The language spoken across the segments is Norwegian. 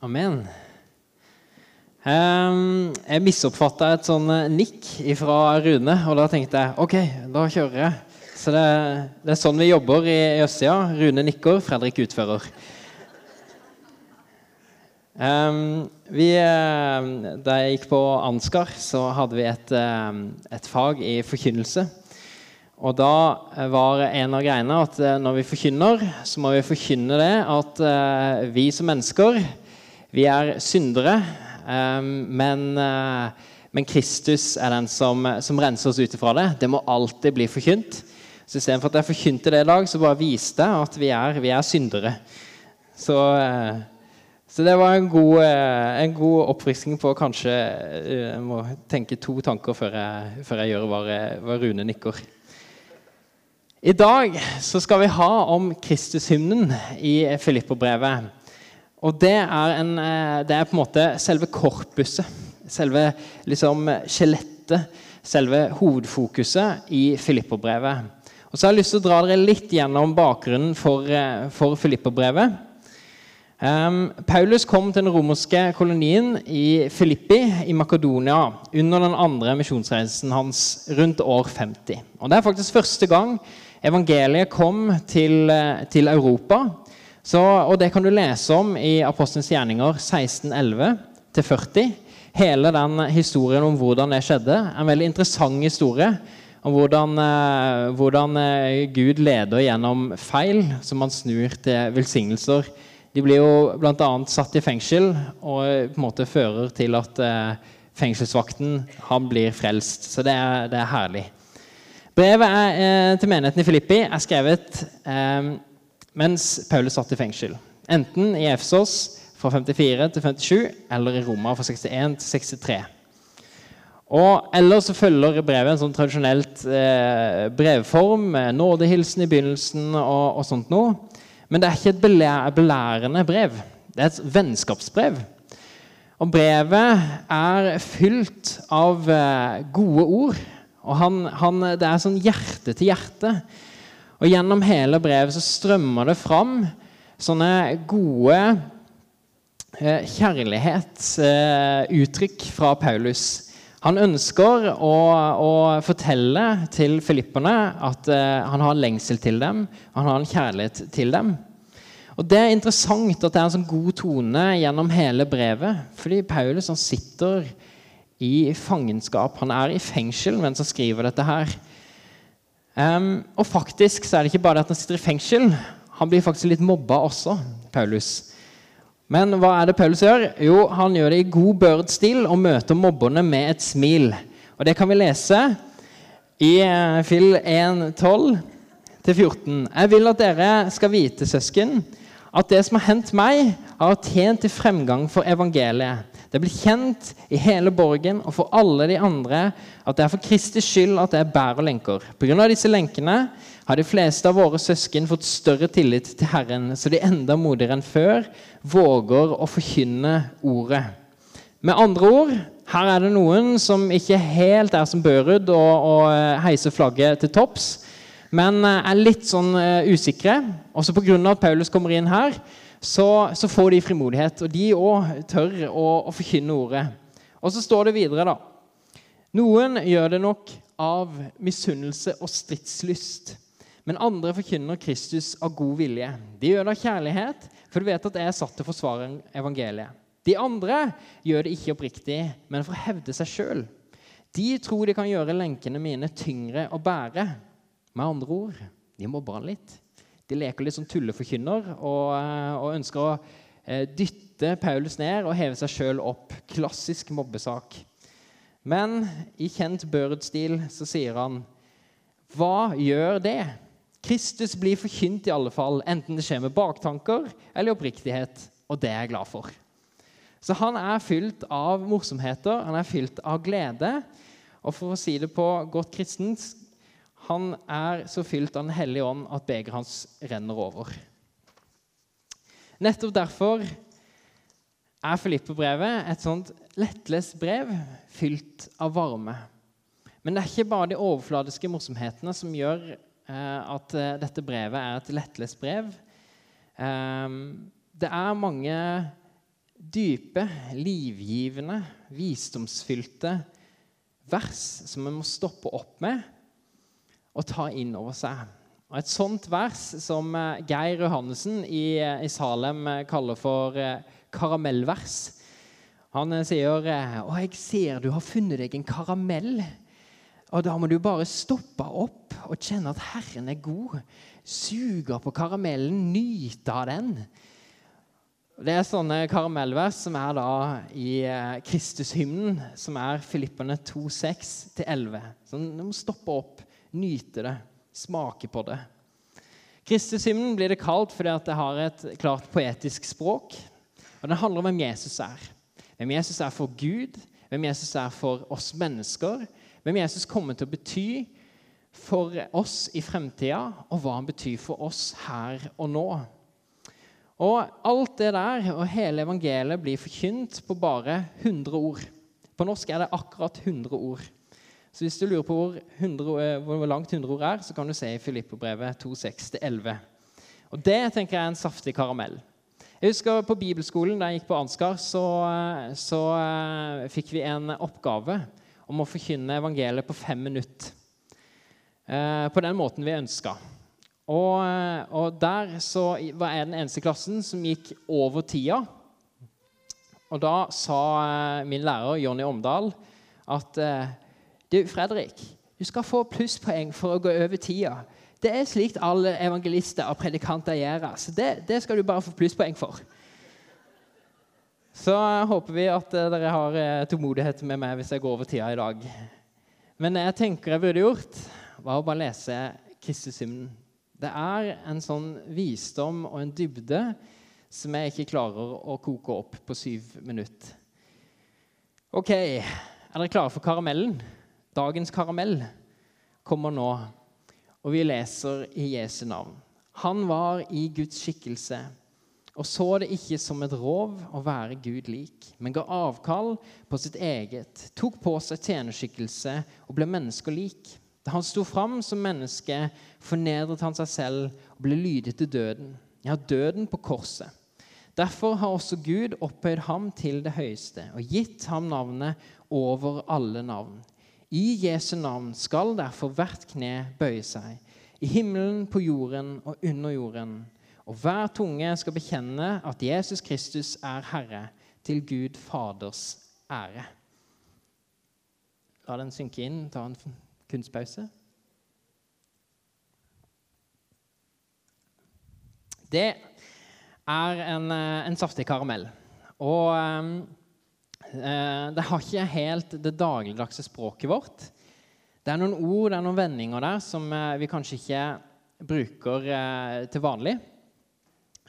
Amen. Um, jeg misoppfatta et sånn eh, nikk fra Rune, og da tenkte jeg OK, da kjører jeg. Så det, det er sånn vi jobber i Østsida. Rune nikker, Fredrik utfører. Um, vi, uh, da jeg gikk på Ansgar, så hadde vi et, uh, et fag i forkynnelse. Og da var en av greiene at når vi forkynner, så må vi forkynne det at vi som mennesker, vi er syndere. Um, men, men, Kristus er den som, som renser oss ut ifra det. Det må alltid bli forkynt. Så Istedenfor at jeg forkynte det i dag, så bare viste jeg at vi er, vi er syndere. Så, eh, så, det var en god, eh, en god oppfriskning på kanskje eh, Jeg må tenke to tanker før jeg, før jeg gjør hva, Rune nikker. I dag så skal vi ha om Kristushymnen i Filipperbrevet. Og det er, en, det er, på en måte selve korpuset, selve liksom skjelettet, selve hovedfokuset i Filipperbrevet. Og så har jeg lyst til å dra dere litt gjennom bakgrunnen for, eh, for Filipperbrevet. Um, Paulus kom til den romerske kolonien i Filippi i Makedonia under den andre misjonsreisen hans rundt år 50. Og Det er faktisk første gang evangeliet kom til, eh, til Europa. Så, og Det kan du lese om i Apostelens gjerninger 1611-40. Hele den historien om hvordan det skjedde. En veldig interessant historie om hvordan, eh, hvordan, eh, Gud leder gjennom feil som man snur til velsignelser. De blir jo bl.a. satt i fengsel og på en måte fører til at eh, fengselsvakten han blir frelst. Så det er, det er herlig. Brevet er, til menigheten i Filippi er skrevet eh, mens Paulus satt i fengsel. Enten i Efsos fra 54 til 57 eller i Roma fra 61 til 63. Og Ellers så følger brevet en sånn tradisjonelt eh, brevform nådehilsen i begynnelsen. og, og sånt noe. Men det er ikke et belærende brev. Det er et vennskapsbrev. Og brevet er fylt av eh, gode ord. Og han, han, det er sånn hjerte til hjerte. Og gjennom hele brevet så strømmer det fram sånne gode eh, kjærlighetsuttrykk eh, fra Paulus. Han ønsker å, å fortelle til filipperne at uh, han har en lengsel til dem, han har en kjærlighet til dem. Og Det er interessant at det er en sånn god tone gjennom hele brevet. Fordi Paulus han sitter i fangenskap. Han er i fengsel mens han skriver dette her. Um, og faktisk så er det ikke bare at han sitter i fengsel. Han blir faktisk litt mobba også, Paulus. Men hva er det Paulus gjør? Jo, Han gjør det i god Børd-stil og møter mobberne med et smil. Og Det kan vi lese i Fill Fil 1.12-14. Jeg vil at dere skal vite, søsken, at det som har hendt meg, har tjent til fremgang for evangeliet. Det blir kjent i hele borgen og for alle de andre at det er for Kristi skyld at jeg bærer lenker. Pga. disse lenkene har de fleste av våre søsken fått større tillit til Herren, så de enda modigere enn før våger å forkynne ordet. Med andre ord, her er det noen som ikke helt er som Børud og, og eh, heiser flagget til topps, men eh, er litt sånn uh, usikre. Også pga. at Paulus kommer inn her, så, så får de frimodighet. Og de òg tør å, å forkynne ordet. Og så står det videre, da. Noen gjør det nok av misunnelse og stridslyst. Men andre forkynner Kristus av god vilje. De gjør det av kjærlighet, for de vet at jeg er satt til å forsvare evangeliet. De andre gjør det ikke oppriktig, men for å hevde seg sjøl. De tror de kan gjøre lenkene mine tyngre å bære. Med andre ord de mobber han litt. De leker litt som tulleforkynner og, eh, og ønsker å eh, dytte Paulus ned og heve seg sjøl opp. Klassisk mobbesak. Men i kjent Børd-stil så sier han Hva gjør det? Kristus blir forkynt i alle fall, enten det skjer med baktanker eller oppriktighet. Og det er jeg glad for. Så han er fylt av morsomheter, han er fylt av glede. Og for å si det på godt kristent han er så fylt av Den hellige ånd at begeret hans renner over. Nettopp derfor er Filippe-brevet et sånt lettlest brev fylt av varme. Men det er ikke bare de overfladiske morsomhetene som gjør Eh, at eh, dette brevet er et lettlest brev. Ehm, det er mange dype, livgivende, visdomsfylte vers som vi må stoppe opp med og ta inn over seg. Og Et sånt vers som eh, Geir Johannessen i, eh, i Salem eh, kaller for karamellvers. Han sier å, jeg ser du har funnet deg en karamell. Og Da må du bare stoppe opp og kjenne at Herren er god. Suge på karamellen, nyte av den. Det er sånne karamellvers som er da i Kristushymnen, som er Filippene 2,6-11. Så du må stoppe opp, nyte det smake på det. Kristushymnen blir det kalt fordi det har et klart poetisk språk. og Den handler om hvem Jesus er. Hvem Jesus er for Gud, hvem Jesus er for oss mennesker. Hvem Jesus kommer til å bety for oss i fremtida, og hva han betyr for oss her og nå. Og Alt det der og hele evangeliet blir forkynt på bare 100 ord. På norsk er det akkurat 100 ord. Så hvis du lurer på hvor, 100, eh, hvor langt 100 ord er, så kan du se i Filippobrevet 2.6-11. Og Det tenker jeg er en saftig karamell. Jeg husker På bibelskolen da jeg gikk på Ansgar, så, eh, så uh, fikk vi en oppgave om å forkynne evangeliet på fem minutter. Uh, på den måten vi ønska. Og, og, der så var jeg den eneste klassen som gikk over tida. Og da sa min lærer Jonny Omdal at du, Fredrik, du skal få plusspoeng for å gå over tida. Det er slikt alle evangelister og predikanter gjør. Så det, det, skal du bare få plusspoeng for. Så håper vi at eh, dere har eh, tålmodighet med meg hvis jeg går over tida i dag. Men det jeg tenker jeg burde gjort, var å bare lese Kristushymnen. Det er en sånn visdom og en dybde som jeg ikke klarer å koke opp på syv minutter. OK, er dere klare for karamellen? Dagens karamell kommer nå, og vi leser i Jesu navn. Han var i Guds skikkelse og så det ikke som et rov å være Gud lik, men ga avkall på sitt eget, tok på seg tjenerskikkelse og ble mennesker lik. Da han sto fram som menneske, fornedret han seg selv og ble lydig til døden. Ja, døden på korset. Derfor har også Gud opphøyd ham til det høyeste og gitt ham navnet over alle navn i Jesu navn skal derfor hvert kne bøye seg, i himmelen, på jorden og under jorden. Og hver tunge skal bekjenne at Jesus Kristus er Herre, til Gud Faders ære. La den synke inn. Ta en kunstpause. Det er en, eh, en saftig karamell. Og um, Eh, det har ikke helt det dagligdagse språket vårt. Det er noen ord det er noen vendinger der som eh, vi kanskje ikke bruker eh, til vanlig.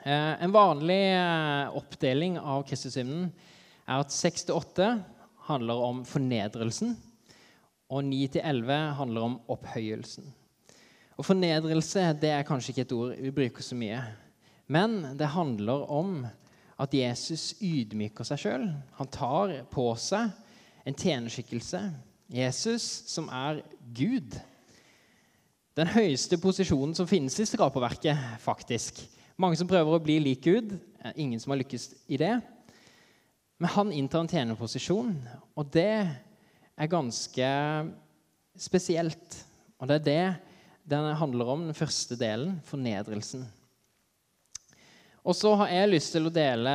En vanlig oppdeling av Kristushymnen er at 6-8 handler om fornedrelsen, og 9-11 handler om opphøyelsen. Og Fornedrelse det er kanskje ikke et ord vi bruker så mye, men det handler om at Jesus ydmyker seg sjøl. Han tar på seg en tjenerskikkelse. Jesus, som er Gud. Den høyeste posisjonen som finnes i skaperverket, faktisk. Mange som prøver å bli lik Gud. Ingen som har lykkes i det. Men han inntar en tjenerposisjon, og det er ganske spesielt. Og det er det den handler om, den første delen, fornedrelsen. Og så har jeg lyst til å dele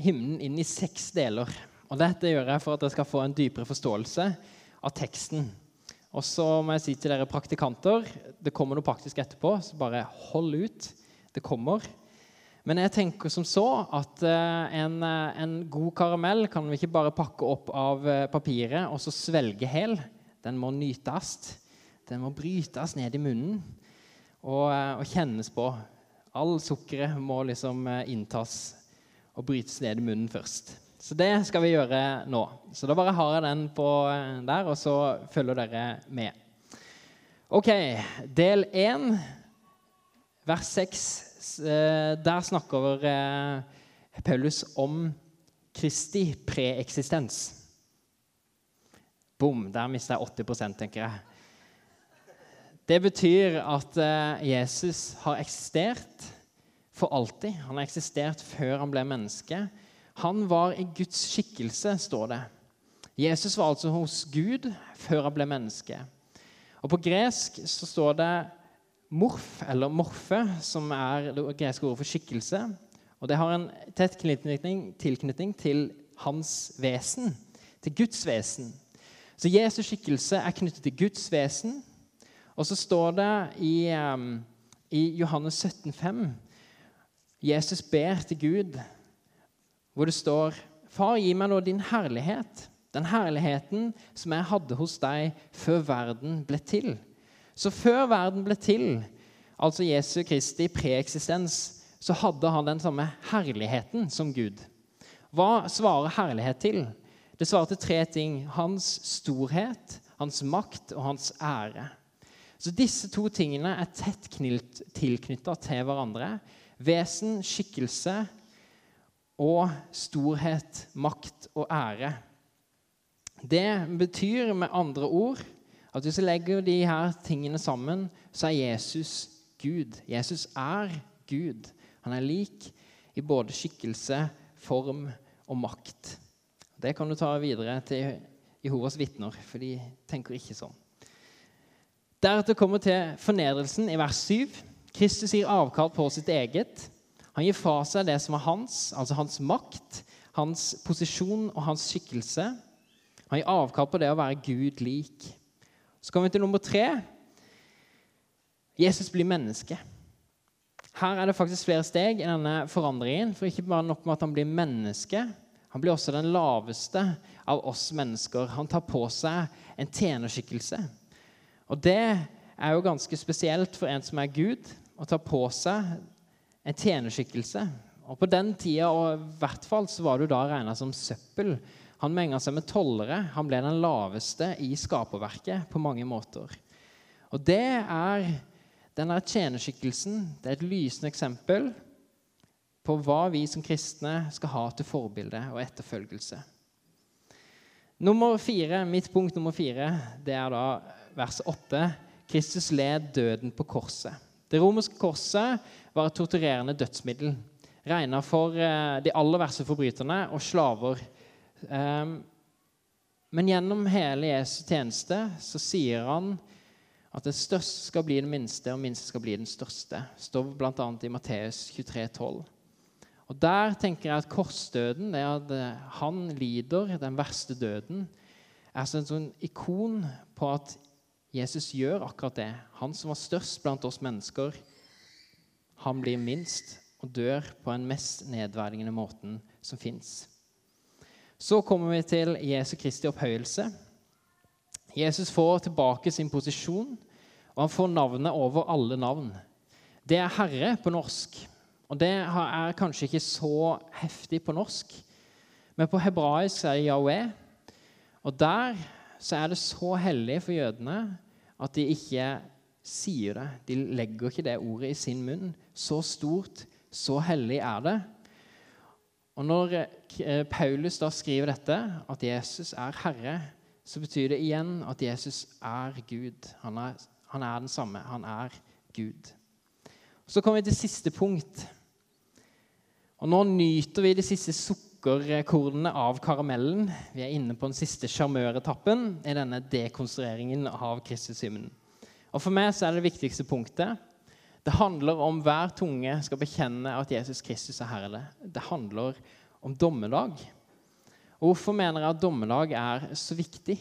hymnen inn i seks deler. Og Dette gjør jeg for at dere skal få en dypere forståelse av teksten. Og så må jeg si til dere praktikanter det kommer noe praktisk etterpå, så bare hold ut. Det kommer. Men jeg tenker som så at eh, en, eh, en god karamell kan vi ikke bare pakke opp av eh, papiret og så svelge hel. Den må nytes. Den må brytes ned i munnen og, og kjennes på. All sukkeret må liksom eh, inntas og brytes ned i munnen først. Så det skal vi gjøre nå. Så da bare har jeg den på eh, der, og så følger dere med. OK, del én, vers 6. Eh, der snakker Paulus om Kristi preeksistens. Bom, der mista jeg 80 tenker jeg. Det betyr at eh, Jesus har eksistert for alltid. Han har eksistert før han ble menneske. Han var i Guds skikkelse, står det. Jesus var altså hos Gud før han ble menneske. Og På gresk så står det morf, eller morfe, som er det greske ordet for skikkelse. Og Det har en tett tilknytning, tilknytning til hans vesen, til Guds vesen. Så Jesus skikkelse er knyttet til Guds vesen. Og så står det i, i Johannes 17, 17,5 Jesus ber til Gud, hvor det står Far, gi meg nå din herlighet, den herligheten som jeg hadde hos deg før verden ble til. Så før verden ble til, altså Jesu Kristi preeksistens, så hadde han den samme herligheten som Gud. Hva svarer herlighet til? Det svarer til tre ting. Hans storhet, hans makt og hans ære. Så disse to tingene er tett tilknytta til hverandre. Vesen, skikkelse og storhet, makt og ære. Det betyr med andre ord at hvis vi legger de her tingene sammen, så er Jesus Gud. Jesus er Gud. Han er lik i både skikkelse, form og makt. Det kan du ta videre til Jehovas vitner, for de tenker ikke sånn. Deretter kommer til fornedrelsen i vers 7. Kristus gir avkall på sitt eget. Han gir fra seg det som er hans, altså hans makt, hans posisjon og hans skikkelse. Han gir avkall på det å være Gud lik. Så kommer vi til nummer tre. Jesus blir menneske. Her er det faktisk flere steg i denne forandringen. For ikke bare nok med at han blir menneske, han blir også den laveste av oss mennesker. Han tar på seg en tjenerskikkelse. Og det er jo ganske spesielt for en som er Gud, å ta på seg en tjenerskikkelse. Og På den tida og i hvert fall så var du da regna som søppel. Han menga seg med tollere. Han ble den laveste i skaperverket på mange måter. Og det er denne tjenerskikkelsen det er et lysende eksempel på hva vi som kristne skal ha til forbilde og etterfølgelse. Nummer fire, Mitt punkt nummer fire det er da vers 8. Kristus led døden på korset. Det romerske korset var et torturerende dødsmiddel. Regna for eh, de aller verste forbryterne og slaver. Ehm, men gjennom hele Jesu tjeneste så sier han at det største skal bli det minste, og minste skal bli den største. Det står bl.a. i Matteus 23, 12. Og Der tenker jeg at korsdøden, det at eh, han lider den verste døden, er som et sånn ikon på at Jesus gjør akkurat det. Han som var størst blant oss mennesker, han blir minst og dør på den mest nedverdigende måten som fins. Så kommer vi til Jesu Kristi opphøyelse. Jesus får tilbake sin posisjon, og han får navnet over alle navn. Det er Herre på norsk, og det er kanskje ikke så heftig på norsk. Men på hebraisk er det Yahweh, og der så er det så hellig for jødene at de ikke sier det. De legger ikke det ordet i sin munn. Så stort, så hellig er det. Og Når eh, Paulus da skriver dette, at Jesus er Herre, så betyr det igjen at Jesus er Gud. Han er, han er den samme. Han er Gud. Så kommer vi til siste punkt. Og Nå nyter vi de siste sukker sukkerkornene av karamellen. Vi er inne på den siste sjarmøretappen i denne dekonstrueringen av Kristushymnen. Og For meg så er det viktigste punktet. Det handler om hver tunge skal bekjenne at Jesus Kristus er Herre. Det handler om dommedag. Og Hvorfor mener jeg at dommedag er så viktig?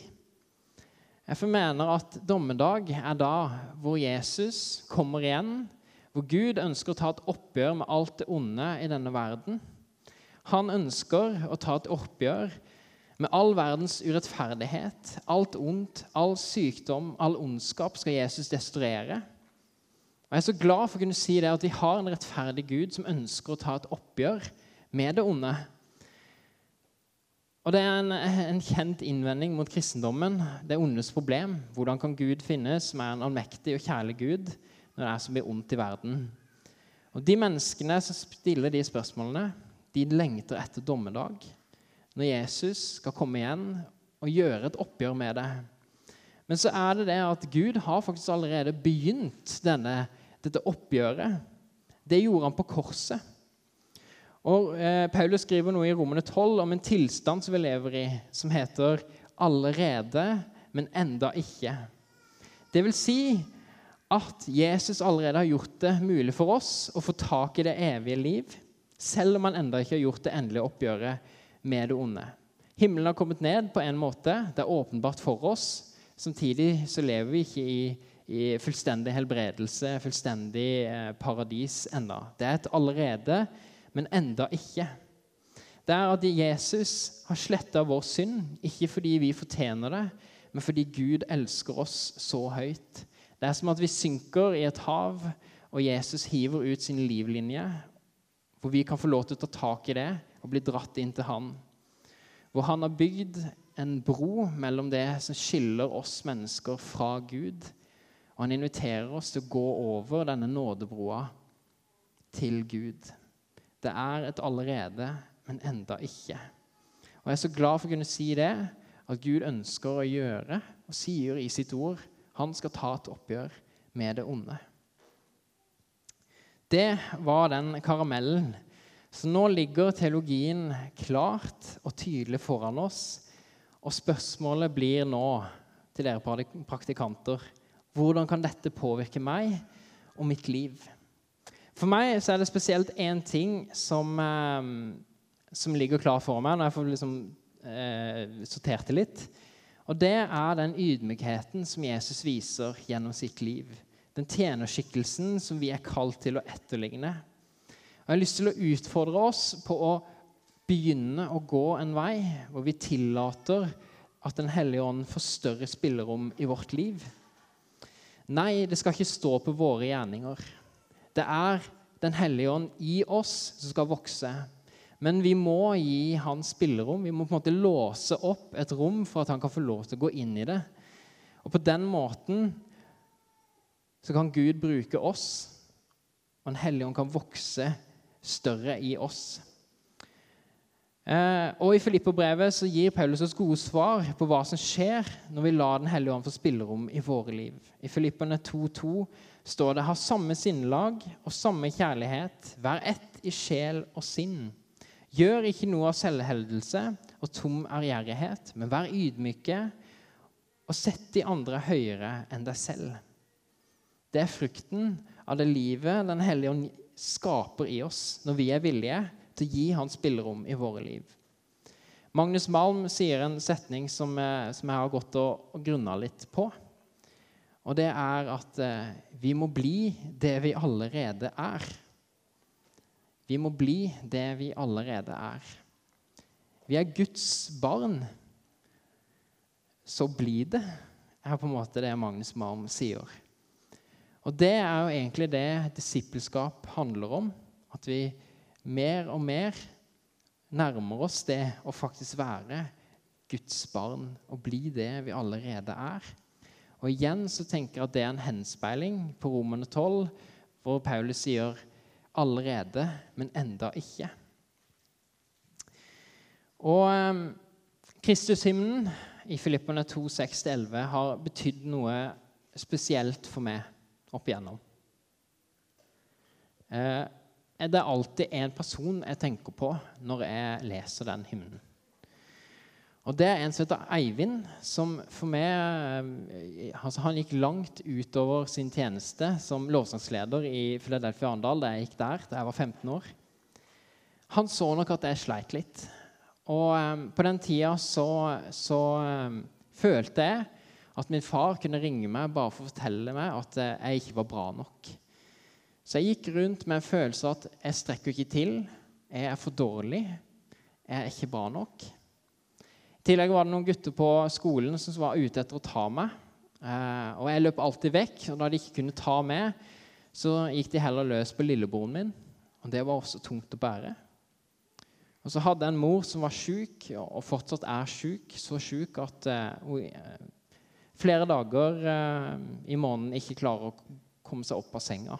Jeg mener at dommedag er da hvor Jesus kommer igjen, hvor Gud ønsker å ta et oppgjør med alt det onde i denne verden. Han ønsker å ta et oppgjør med all verdens urettferdighet. Alt ondt, all sykdom, all ondskap skal Jesus destruere. Og Jeg er så glad for å kunne si det at vi har en rettferdig Gud som ønsker å ta et oppgjør med det onde. Og Det er en, en kjent innvending mot kristendommen, det ondes problem. Hvordan kan Gud finnes, som er en allmektig og kjærlig Gud, når det er så mye ondt i verden? Og De menneskene som stiller de spørsmålene, de lengter etter dommedag, når Jesus skal komme igjen og gjøre et oppgjør med det. Men så er det det at Gud har faktisk allerede begynt denne, dette oppgjøret. Det gjorde han på korset. Og eh, Paulus skriver noe i Romene 12 om en tilstand som vi lever i, som heter 'allerede, men enda ikke'. Det vil si at Jesus allerede har gjort det mulig for oss å få tak i det evige liv, selv om han enda ikke har gjort det endelige oppgjøret med det onde. Himmelen har kommet ned på en måte. Det er åpenbart for oss. Samtidig så lever vi ikke i, i fullstendig helbredelse, fullstendig eh, paradis ennå. Det er et allerede, men enda ikke. Det er at Jesus har sletta vår synd, ikke fordi vi fortjener det, men fordi Gud elsker oss så høyt. Det er som at vi synker i et hav, og Jesus hiver ut sin livlinje, hvor vi kan få lov til å ta tak i det og bli dratt inn til Han. Hvor Han har bygd en bro mellom det som skiller oss mennesker fra Gud. Og han inviterer oss til å gå over denne nådebroa til Gud. Det er et allerede, men enda ikke. Og Jeg er så glad for å kunne si det, at Gud ønsker å gjøre og sier i sitt ord han skal ta et oppgjør med det onde. Det var den karamellen. Så nå ligger teologien klart og tydelig foran oss. Og spørsmålet blir nå til dere praktikanter hvordan kan dette påvirke meg og mitt liv? For meg så er det spesielt én ting som, eh, som, ligger klar for meg når jeg får liksom, eh, sortert det litt. Og det er den ydmykheten som Jesus viser gjennom sitt liv. Den tjenerskikkelsen som vi er kalt til å etterligne. Og Jeg har lyst til å utfordre oss på å begynne å gå en vei hvor vi tillater at Den hellige ånd får større spillerom i vårt liv. Nei, det skal ikke stå på våre gjerninger. Det er Den hellige ånd i oss som skal vokse. Men vi må gi han spillerom. Vi må på en måte låse opp et rom for at han kan få lov til å gå inn i det. Og på den måten så kan Gud bruke oss, og Den hellige ånd kan vokse større i oss. Eh, og I Filippo-brevet så gir Paulus oss gode svar på hva som skjer når vi lar Den hellige ånd få spillerom i våre liv. I Filippene 2,2 står det 'Ha samme sinnelag og samme kjærlighet, vær ett i sjel og sinn'. Gjør ikke noe av selvheldelse og tom ærgjerrighet, men vær ydmyke og sett de andre høyere enn deg selv. Det er frukten av det livet Den hellige ånd skaper i oss når vi er villige til å gi hans spillerom i våre liv. Magnus Malm sier en setning som, eh, som jeg har gått og, og grunna litt på. Og det er at eh, vi må bli det vi allerede er. Vi må bli det vi allerede er. Vi er Guds barn. Så bli det, er på en måte det Magnus Malm sier. Og det er jo egentlig det disippelskap handler om. At vi mer og mer nærmer oss det å faktisk være Guds barn og bli det vi allerede er. Og igjen så tenker jeg at det er en henspeiling på Romerne 12, hvor Paulus sier 'allerede, men enda ikke'. Og eh, Kristushymnen i Filippene 2, 6-11 har betydd noe spesielt for meg opp igjennom. Eh, er alltid en person jeg tenker på når jeg leser den hymnen. Og Det er en som heter Eivind, som for meg eh, altså Han gikk langt utover sin tjeneste som lovsangsleder i Philadelphia Arendal da jeg gikk der da jeg var 15 år. Han så nok at jeg sleit litt. Og um, på den tida så, så um, følte jeg at min far kunne ringe meg bare for å fortelle meg at jeg ikke var bra nok. Så jeg gikk rundt med en følelse av at jeg strekker ikke til, jeg er for dårlig, jeg er ikke bra nok. I tillegg var det noen gutter på skolen som var ute etter å ta meg. Eh, og jeg løp alltid vekk, og da de ikke kunne ta meg, så gikk de heller løs på lillebroren min. Og det var også tungt å bære. Og så hadde jeg en mor som var sjuk, og fortsatt er sjuk, så sjuk at hun eh, flere dager eh, i måneden ikke klarer å komme seg opp av senga.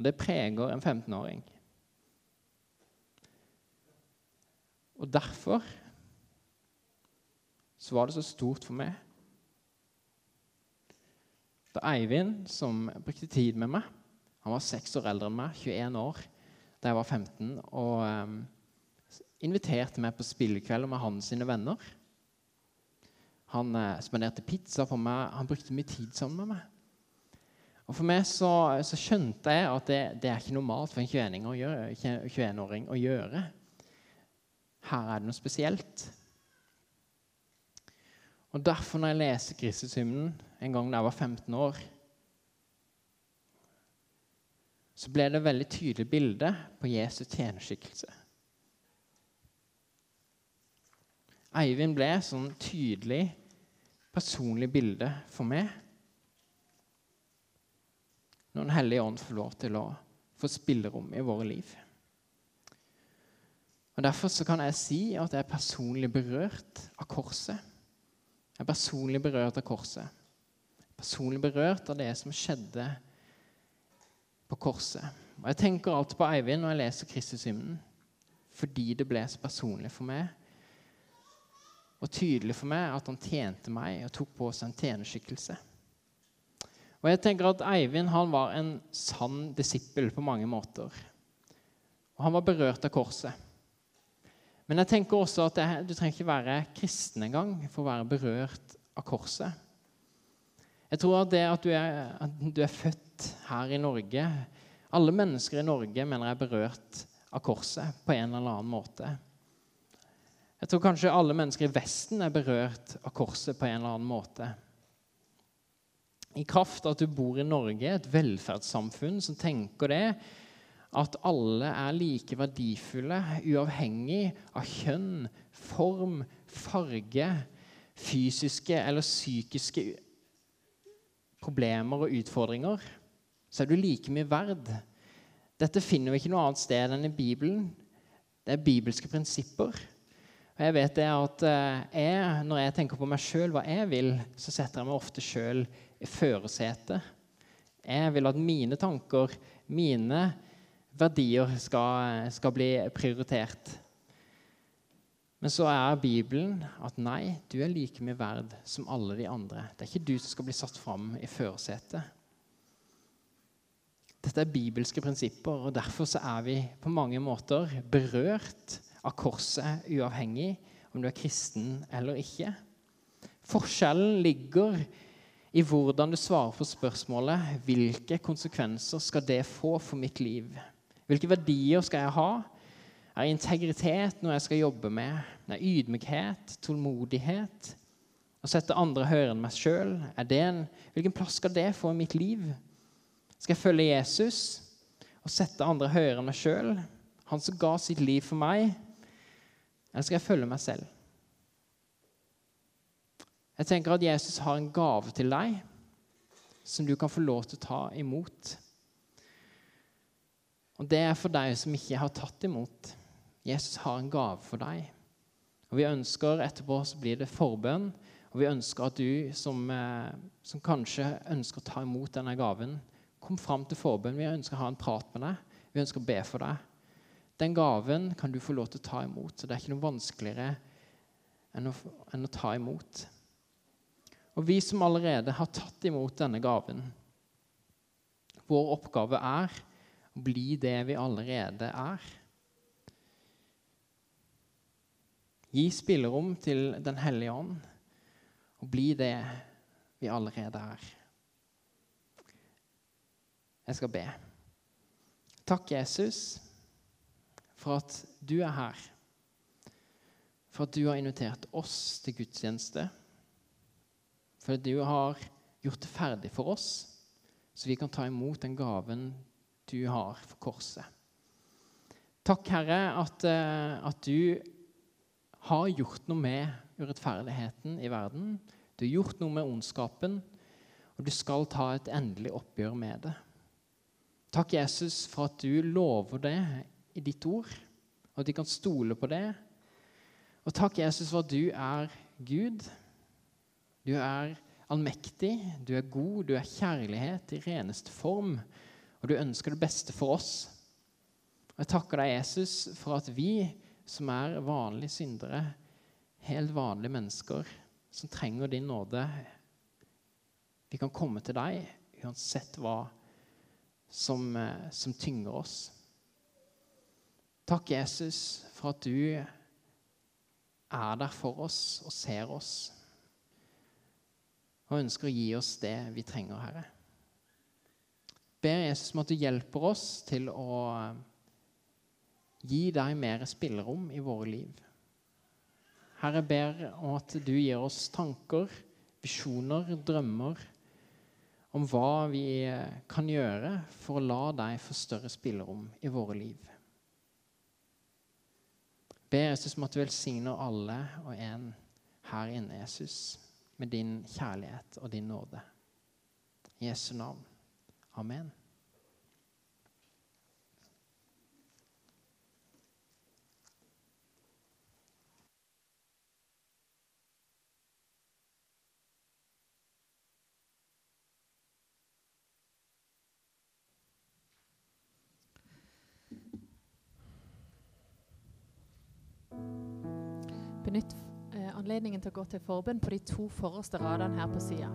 Det preger en 15-åring. Og derfor så var det så stort for meg da Eivind, som brukte tid med meg, Han var seks år eldre enn meg, 21 år, da jeg var 15, og um, inviterte meg på spillekveld med hans sine venner. Han uh, spanderte pizza på meg, han brukte mye tid sammen med meg. Og For meg så, så skjønte jeg at det, det, er ikke normalt for en 21-åring å, gjøre, 21 å gjøre. Her er det noe spesielt. Og Derfor, når jeg leser Kristushymnen en gang da jeg var 15 år, så ble det et veldig tydelig bilde på Jesu tjenerskikkelse. Eivind ble et sånn tydelig, personlig bilde for meg. Når Den hellige ånd får lov til å få spillerom i våre liv. Og Derfor så kan jeg si at jeg er personlig berørt av korset. Jeg er personlig berørt av korset. Personlig berørt av det som skjedde på korset. Og Jeg tenker alltid på Eivind når jeg leser Kristushymnen, fordi det ble så personlig for meg og tydelig for meg at han tjente meg og tok på seg en tjenerskikkelse. Og jeg tenker at Eivind han var en sann disippel på mange måter. Og han var berørt av korset. Men jeg tenker også at jeg, du trenger ikke være kristen engang for å være berørt av korset. Jeg tror at det at du, er, at du er født her i Norge Alle mennesker i Norge mener jeg er berørt av korset på en eller annen måte. Jeg tror kanskje alle mennesker i Vesten er berørt av korset på en eller annen måte. I kraft av at du bor i Norge, et velferdssamfunn som tenker det, at alle er like verdifulle, uavhengig av kjønn, form, farge, fysiske eller psykiske problemer og utfordringer, så er du like mye verd. Dette finner vi ikke noe annet sted enn i Bibelen. Det er bibelske prinsipper. Og jeg vet det at eh, jeg, Når jeg tenker på meg sjøl, hva jeg vil, så setter jeg meg ofte sjøl i førersetet. Jeg vil at mine tanker, mine verdier skal, skal bli prioritert. Men så er Bibelen at nei, du er like mye verd som alle de andre. Det er ikke du som skal bli satt fram i førersetet. Dette er bibelske prinsipper, og derfor så er vi på mange måter berørt av korset, uavhengig om du er kristen eller ikke. Forskjellen ligger i hvordan du svarer på spørsmålet hvilke konsekvenser skal det få for mitt liv. Hvilke verdier skal jeg ha? Er integritet noe jeg skal jobbe med? Er ydmykhet, tålmodighet? Å sette andre høyere enn meg sjøl? Hvilken plass skal det få i mitt liv? Skal jeg følge Jesus og sette andre høyere enn meg sjøl? Han som ga sitt liv for meg? Eller skal jeg følge meg selv? Jeg tenker at Jesus har en gave til deg som du kan få lov til å ta imot. Og det er for deg som ikke har tatt imot. Jesus har en gave for deg. Og vi ønsker Etterpå så blir det forbønn. Og vi ønsker at du som, eh, som kanskje ønsker å ta imot denne gaven, kom fram til forbønn. Vi ønsker å ha en prat med deg. Vi ønsker å be for deg. Den gaven kan du få lov til å ta imot. Så det er ikke noe vanskeligere enn å, enn å ta imot. Og vi som allerede har tatt imot denne gaven Vår oppgave er å bli det vi allerede er. Gi spillerom til Den hellige ånd, og bli det vi allerede er. Jeg skal be. Takk, Jesus, for at du er her. For at du har invitert oss til gudstjeneste. For at du har gjort det ferdig for oss, så vi kan ta imot den gaven du har for korset. Takk, Herre, at, eh, at du har gjort noe med urettferdigheten i verden. Du har gjort noe med ondskapen, og du skal ta et endelig oppgjør med det. Takk, Jesus, for at du lover det i ditt ord, og at de kan stole på det. Og takk, Jesus, for at du er Gud. Du er allmektig, du er god, du er kjærlighet i reneste form og du ønsker det beste for oss. Og Jeg takker deg, Jesus, for at vi som er vanlige syndere, helt vanlige mennesker som trenger din nåde, vi kan komme til deg uansett hva som, eh, som tynger oss. Takk, Jesus, for at du er der for oss og ser oss og ønsker å gi oss det vi trenger, Herre. Ber Jesus om at du hjelper oss til å gi deg mer spillerom i våre liv. Herre, ber om at du gir oss tanker, visjoner, drømmer om hva vi kan gjøre for å la deg få større spillerom i våre liv. Ber Jesus om at du velsigner alle og en her inne, Jesus, med din kjærlighet og din nåde. I Jesu navn. Amen. Benytt eh, anledningen til å gå til forbønn på de to forreste radene her på sida.